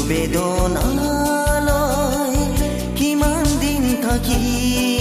গধুৰ বেদনালৈ কিমান দিন থাকিবা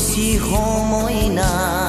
しい思いな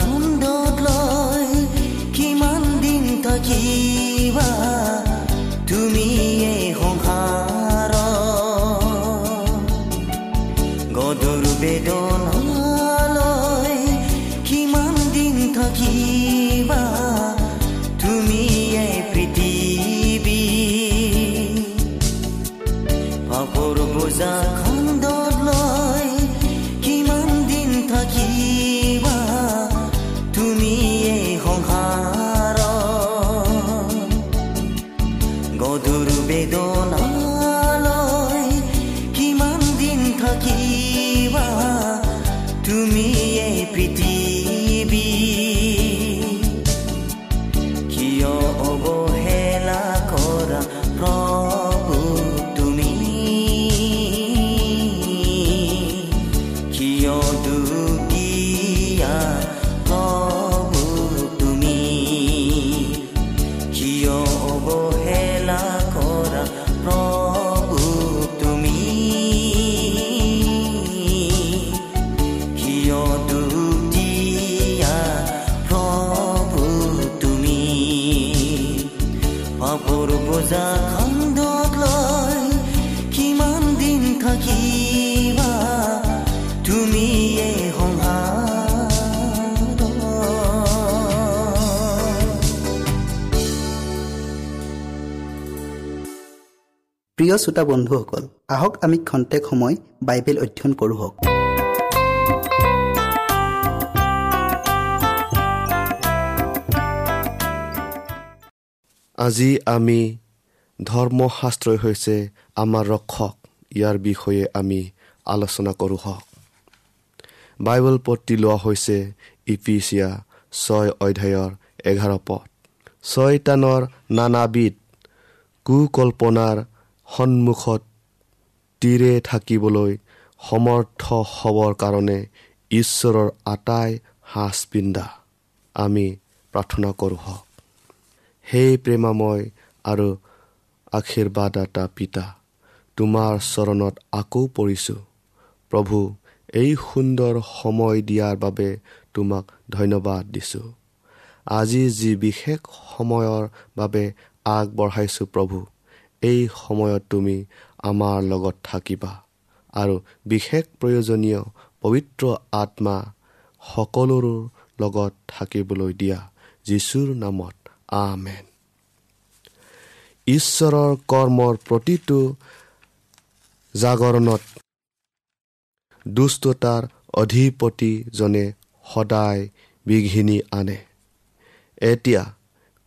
খুন্দত লৈ কিমান দিন থাকিবা তুমি প্ৰিয় শ্ৰোতা বন্ধুসকল আহক আমি খন্তেক সময় বাইবেল অধ্যয়ন কৰোঁ হওক। আজি আমি ধৰ্মশাস্ত্ৰই হৈছে আমাৰ ৰক্ষক ইয়াৰ বিষয়ে আমি আলোচনা কৰোঁ হওক। বাইবেল পত্তি লোৱা হৈছে ইপিচিয়া ছয় অধ্যায়ৰ এঘাৰ পদ। ছয়তানৰ নানাবিধ কুকল্পনাৰ সন্মুখত তীৰে থাকিবলৈ সমৰ্থ হ'বৰ কাৰণে ঈশ্বৰৰ আটাই সাজ পিন্ধা আমি প্ৰাৰ্থনা কৰোঁ হওক। সেই প্ৰেমাময় আৰু আশীৰ্বাদাতা পিতা তোমাৰ চৰণত আকৌ পৰিছোঁ। প্ৰভু এই সুন্দৰ সময় দিয়াৰ বাবে তোমাক ধন্যবাদ দিছোঁ। আজি যি বিশেষ সময়ৰ বাবে আগবঢ়াইছোঁ প্ৰভু এই সময়ত তুমি আমাৰ লগত থাকিবা। আৰু বিশেষ প্ৰয়োজনীয় পবিত্ৰ আত্মা সকলোৰে লগত থাকিবলৈ দিয়া যীশুৰ নামত আমেন। ঈশ্বৰৰ কৰ্মৰ প্ৰতিটো জাগৰণত দুষ্টতাৰ অধিপতিজনে সদায় বিঘিনি আনে। এতিয়া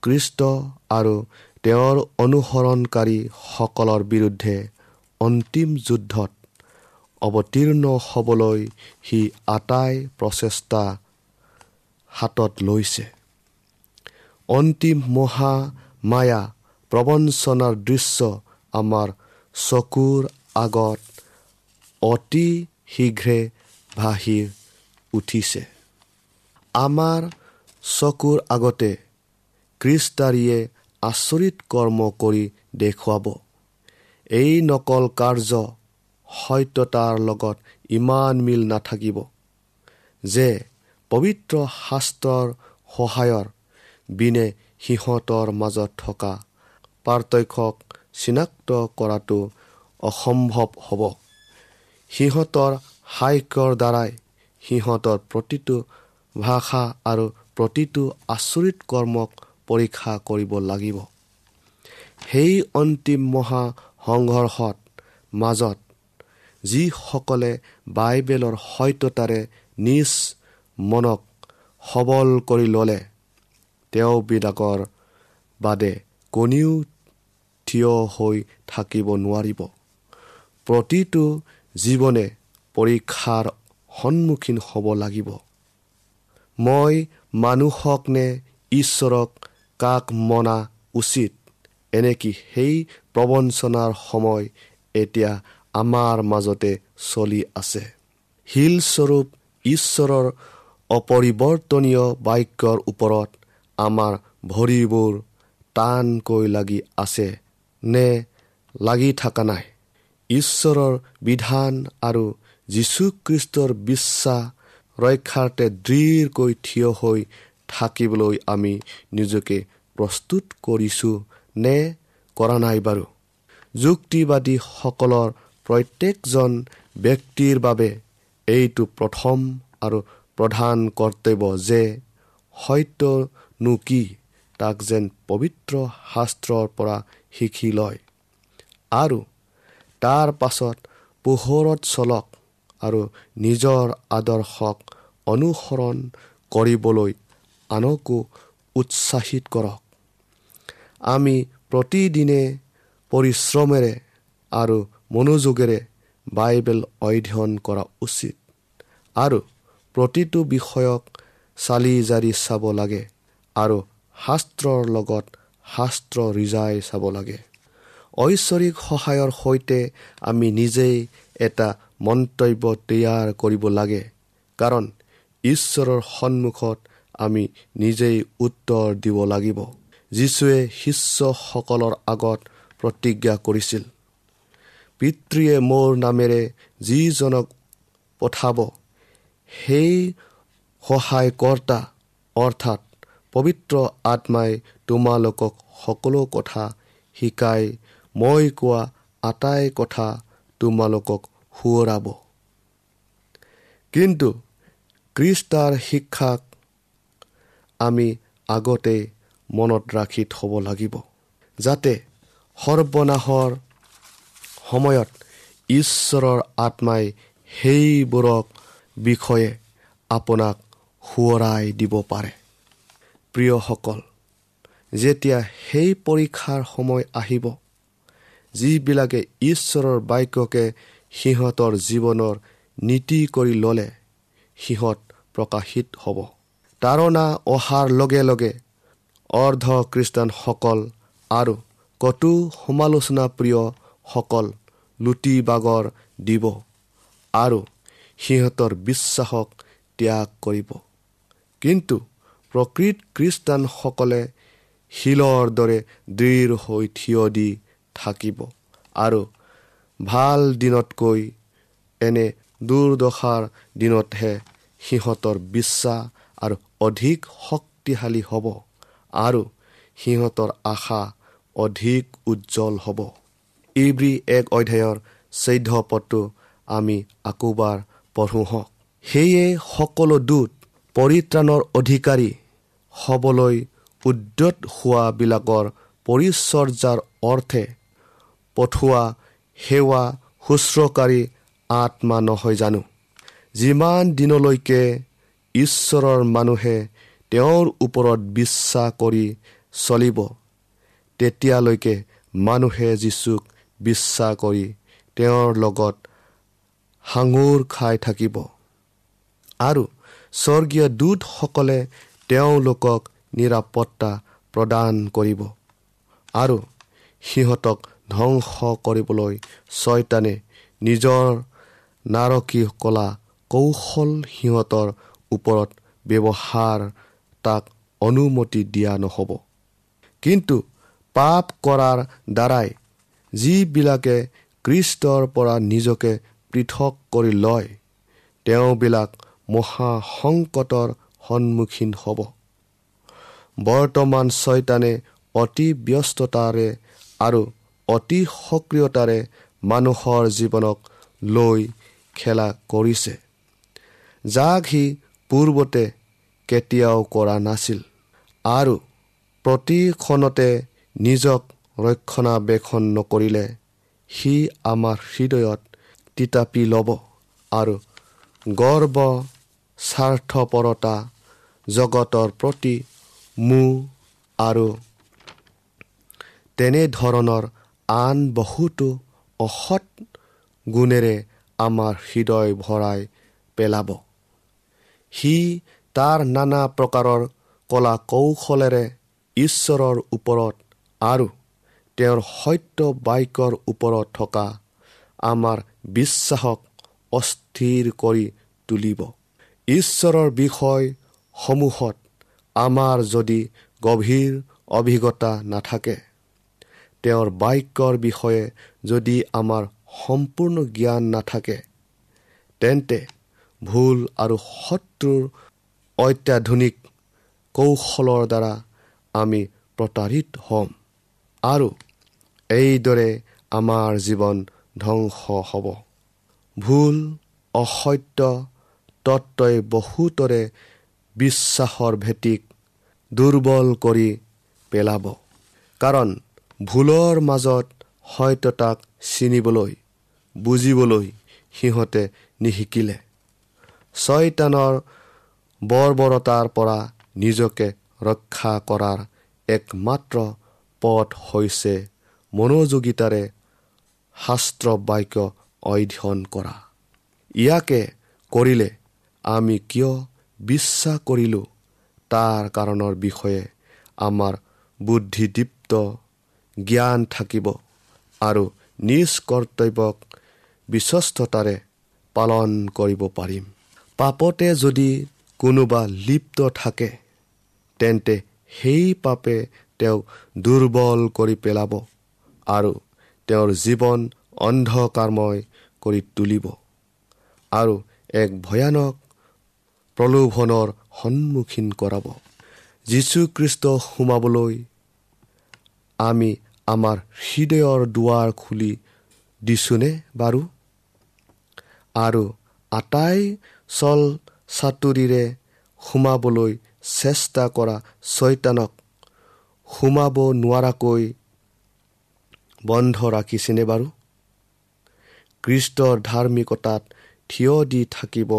কৃষ্ট আৰু তেওঁৰ অনুসৰণকাৰীসকলৰ বিৰুদ্ধে অন্তিম যুদ্ধত অৱতীৰ্ণ হ'বলৈ সি আটাই প্ৰচেষ্টা হাতত লৈছে। অন্তিম মহা মায়া প্ৰবঞ্চনাৰ দৃশ্য আমাৰ চকুৰ আগত অতি শীঘ্ৰে ভাহি উঠিছে। আমাৰ চকুৰ আগতে খ্ৰীষ্টাৰীয়ে আচৰিত কৰ্ম কৰি দেখুৱাব। এই নকল কাৰ্য সত্যতাৰ লগত ইমান মিল নাথাকিব যে পবিত্ৰ শাস্ত্ৰৰ সহায়ৰ বিনে সিহঁতৰ মাজত থকা পাৰ্থক্যক চিনাক্ত কৰাটো অসম্ভৱ হ'ব। সিহঁতৰ সাক্যৰ দ্বাৰাই সিহঁতৰ প্ৰতিটো ভাষা আৰু প্ৰতিটো আচৰিত কৰ্মক পৰীক্ষা কৰিব লাগিব। সেই অন্তিম মহা সংঘৰ্ষত মাজত যিসকলে বাইবেলৰ সত্যতাৰে নিজ মনক সবল কৰি ল'লে তেওঁবিলাকৰ বাদে কোনেও থিয় হৈ থাকিব নোৱাৰিব। প্ৰতিটো জীৱনে পৰীক্ষাৰ সন্মুখীন হ'ব লাগিব। মই মানুহক নে ঈশ্বৰক কাক মনা উচিত? এনেকি সেই প্ৰবঞ্চনাৰ সময় এতিয়া আমাৰ মাজতে চলি আছে? শিলস্বৰূপ ঈশ্বৰৰ অপৰিৱৰ্তনীয় বাক্যৰ ওপৰত আমাৰ ভৰিবোৰ টানকৈ লাগি আছে নে লাগি থকা নাই? ঈশ্বৰৰ বিধান আৰু যীশুখ্ৰীষ্টৰ বিশ্বাস ৰক্ষাৰ্থে দৃঢ়কৈ থিয় হৈ থাকিবলৈ আমি নিজকে প্ৰস্তুত কৰিছোঁ নে কৰা নাই বাৰু? যুক্তিবাদীসকলৰ প্ৰত্যেকজন ব্যক্তিৰ বাবে এইটো প্ৰথম আৰু প্ৰধান কৰ্তব্য যে সত্যনো কি তাক যেন পবিত্ৰ শাস্ত্ৰৰ পৰা শিকি লয়। আৰু তাৰ পাছত পোহৰত চলক আৰু নিজৰ আদৰ্শক অনুসৰণ কৰিবলৈ আনকো উৎসাহিত কৰক। আমি প্ৰতিদিনে পৰিশ্ৰমেৰে আৰু মনোযোগেৰে বাইবেল অধ্যয়ন কৰা উচিত আৰু প্ৰতিটো বিষয়ক চালি জাৰি চাব লাগে আৰু শাস্ত্ৰৰ লগত শাস্ত্ৰ ৰিজাই চাব লাগে। ঐশ্বৰিক সহায়ৰ সৈতে আমি নিজেই এটা মন্তব্য তৈয়াৰ কৰিব লাগে। কাৰণ ঈশ্বৰৰ সন্মুখত আমি নিজেই উত্তৰ দিব লাগিব। যীশুৱে শিষ্যসকলৰ আগত প্ৰতিজ্ঞা কৰিছিল। পিতৃয়ে মোৰ নামেৰে যিজনক পঠাব সেই সহায়কৰ্তা অৰ্থাৎ পবিত্ৰ আত্মাই তোমালোকক সকলো কথা শিকাই মই কোৱা আটাই কথা তোমালোকক সোঁৱৰাব। কিন্তু খ্ৰীষ্টাৰ শিক্ষাক আমি আগতেই মনত ৰাখি থ'ব লাগিব যাতে সৰ্বনাশৰ সময়ত ঈশ্বৰৰ আত্মাই সেইবোৰক বিষয়ে আপোনাক সোঁৱৰাই দিব পাৰে। প্ৰিয়সকল যেতিয়া সেই পৰীক্ষাৰ সময় আহিব যিবিলাকে ঈশ্বৰৰ বাক্যকে সিহঁতৰ জীৱনৰ নীতি কৰি ল'লে সিহঁত প্ৰকাশিত হ'ব। তাৰণা অহাৰ লগে লগে অৰ্ধ খ্ৰীষ্টানসকল আৰু কটু সমালোচনা প্ৰিয়সকল লুটি বাগৰ দিব আৰু সিহঁতৰ বিশ্বাসক ত্যাগ কৰিব। কিন্তু প্ৰকৃত খ্ৰীষ্টানসকলে শিলৰ দৰে দৃঢ় হৈ থিয় দি থাকিব আৰু ভাল দিনতকৈ এনে দুৰ্দশাৰ দিনতহে সিহঁতৰ বিশ্বাস আৰু অধিক শক্তিশালী হ'ব আৰু সিহঁতৰ আশা অধিক উজ্জ্বল হ'ব। ইব্ৰী এক অধ্যায়ৰ চৈধ্য পদটো আমি আকোবাৰ পঢ়োঁ হওক। সেয়ে সকলো দূত পৰিত্ৰাণৰ অধিকাৰী হ'বলৈ উদ্যত হোৱাবিলাকৰ পৰিচৰ্যাৰ অৰ্থে পঠোৱা সেৱা শুশ্ৰূষকাৰী আত্মা নহয় জানো? যিমান দিনলৈকে ঈশ্বৰৰ মানুহে তেওঁৰ ওপৰত বিশ্বাস কৰি চলিব। তেতিয়ালৈকে মানুহে যীচুক বিশ্বাস কৰি তেওঁৰ লগত সাঙুৰ খাই থাকিব। আৰু স্বৰ্গীয় দূতসকলে তেওঁলোকক নিৰাপত্তা প্ৰদান কৰিব আৰু সিহঁতক ধ্বংস কৰিবলৈ ছয়তানে নিজৰ নাৰকী কলা কৌশল সিহঁতৰ ওপৰত ব্যৱহাৰ তাক অনুমতি দিয়া নহ'ব। কিন্তু পাপ কৰাৰ দ্বাৰাই যিবিলাকে কৃষ্টৰ পৰা নিজকে পৃথক কৰি লয় তেওঁবিলাক মহাসংকটৰ সন্মুখীন হ'ব। বৰ্তমান ছয়তানে অতি ব্যস্ততাৰে আৰু অতি সক্ৰিয়তাৰে মানুহৰ জীৱনক লৈ খেলা কৰিছে। যাক সি পূৰ্বতে কেতিয়াও কৰা নাছিল। আৰু প্ৰতিক্ষণতে নিজক ৰক্ষণাবেক্ষণ নকৰিলে সি আমাৰ হৃদয়ত তিতাপি ল'ব আৰু গৰ্ব স্বাৰ্থপৰতা জগতৰ প্ৰতি মোহ আৰু তেনেধৰণৰ আন বহুতো অসৎ গুণেৰে আমাৰ হৃদয় ভৰাই পেলাব। সি তাৰ নানা প্ৰকাৰৰ কলা কৌশলেৰে ঈশ্বৰৰ ওপৰত আৰু তেওঁৰ সত্য বাক্যৰ ওপৰত থকা আমাৰ বিশ্বাসক অস্থিৰ কৰি তুলিব। ঈশ্বৰৰ বিষয়সমূহত আমাৰ যদি গভীৰ অভিজ্ঞতা নাথাকে তেওঁৰ বাক্যৰ বিষয়ে যদি আমাৰ সম্পূৰ্ণ জ্ঞান নাথাকে তেন্তে ভুল আৰু শত্ৰুৰ অত্যাধুনিক কৌশলৰ দ্বাৰা আমি প্ৰতাৰিত হ'ম। আৰু এইদৰে আমাৰ জীৱন ধ্বংস হ'ব। ভুল অসত্য তত্বই বহুতৰে বিশ্বাসৰ ভেটিক দুৰ্বল কৰি পেলাব। কাৰণ ভুলৰ মাজত সত্যতাক চিনিবলৈ বুজিবলৈ সিহঁতে নিশিকিলে। ছয়তানৰ বৰ্বৰতাৰ পৰা নিজকে ৰক্ষা কৰাৰ একমাত্ৰ পথ হৈছে মনোযোগিতাৰে শাস্ত্ৰ বাক্য অধ্যয়ন কৰা। ইয়াকে কৰিলে আমি কিয় বিশ্বাস কৰিলোঁ? তাৰ কাৰণৰ বিষয়ে আমাৰ বুদ্ধিদীপ্ত জ্ঞান থাকিব আৰু নিজ কৰ্তব্যক বিশ্বস্ততাৰে পালন কৰিব পাৰিম। পাপতে যদি কোনোবা লিপ্ত থাকে তেন্তে সেই পাপে তেওঁক দুৰ্বল কৰি পেলাব আৰু তেওঁৰ জীৱন অন্ধকাৰময় কৰি তুলিব। আৰু এক ভয়ানক প্ৰলোভনৰ সন্মুখীন কৰাব। যীশুখ্ৰীষ্ট সোমাবলৈ আমি আমাৰ হৃদয়ৰ দুৱাৰ খুলি দিছোনে বাৰু? আৰু আটাই চল চাতুৰিৰে সোমাবলৈ চেষ্টা কৰা ছয়তানক। সোমাব নোৱাৰাকৈ বন্ধ ৰাখিছেনে বাৰু? কৃষ্টৰ ধাৰ্মিকতাত থিয় দি থাকিব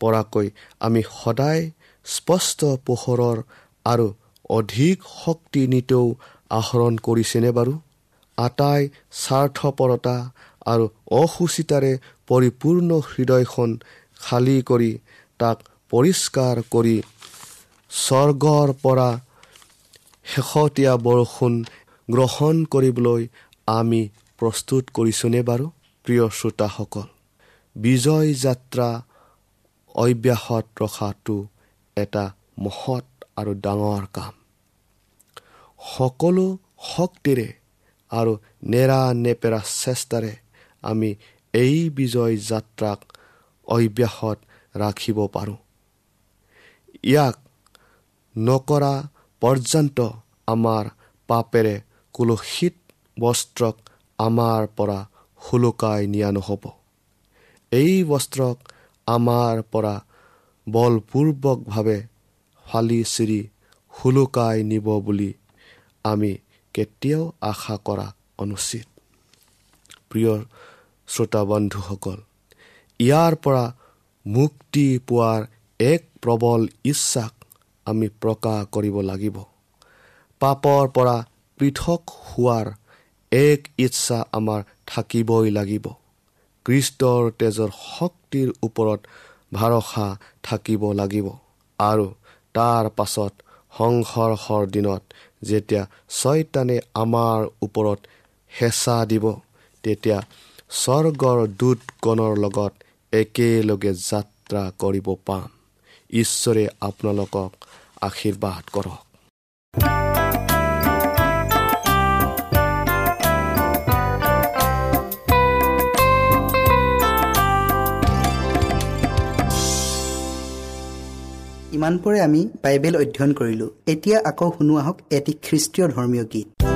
পৰাকৈ আমি সদায় স্পষ্ট পোহৰৰ আৰু অধিক শক্তি নিতেও আহৰণ কৰিছেনে বাৰু? আটাই স্বাৰ্থপৰতা আৰু অসুচিতাৰে পৰিপূৰ্ণ হৃদয়খন খালী কৰি তাক পৰিষ্কাৰ কৰি স্বৰ্গৰ পৰা শেহতীয়া বৰষুণ গ্ৰহণ কৰিবলৈ আমি প্ৰস্তুত কৰিছোঁনে বাৰু? প্ৰিয় শ্ৰোতাসকল বিজয় যাত্ৰা অব্যাহত ৰখাটো এটা মহৎ আৰু ডাঙৰ কাম। সকলো শক্তিৰে আৰু নেৰা নেপেৰা চেষ্টাৰে আমি এই বিজয় যাত্ৰাক অব্যাহত ৰাখিব পাৰোঁ। ইয়াক নকৰা পৰ্যন্ত আমাৰ পাপেৰে কুলসিত বস্ত্ৰক আমাৰ পৰা সুলকাই নিয়া নহ'ব। এই বস্ত্ৰক আমাৰ পৰা বলপূৰ্বকভাৱে ফালি চিৰি সুলকাই নিব বুলি আমি কেতিয়াও আশা কৰা অনুচিত। প্ৰিয় শ্ৰোতা বন্ধুসকল ইয়াৰ পৰা মুক্তি পোৱাৰ এক প্ৰবল ইচ্ছাক আমি প্ৰকাশ কৰিব লাগিব। পাপৰ পৰা পৃথক হোৱাৰ এক ইচ্ছা আমাৰ থাকিবই লাগিব। কৃষ্টৰ তেজৰ শক্তিৰ ওপৰত ভৰসা থাকিব লাগিব আৰু তাৰ পাছত সংঘৰ্ষৰ দিনত যেতিয়া ছয়তানে আমাৰ ওপৰত হেঁচা দিব তেতিয়া স্বৰ্গৰ দূতগণৰ লগত একেলগে যাত্ৰা কৰিব পাম। ঈশ্বৰে আপোনালোকক আশীৰ্বাদ কৰক। ইমানপুৰে আমি বাইবেল অধ্যয়ন কৰিলোঁ। এতিয়া আকৌ শুনো আহক এটি খ্ৰীষ্টীয় ধৰ্মীয় গীত।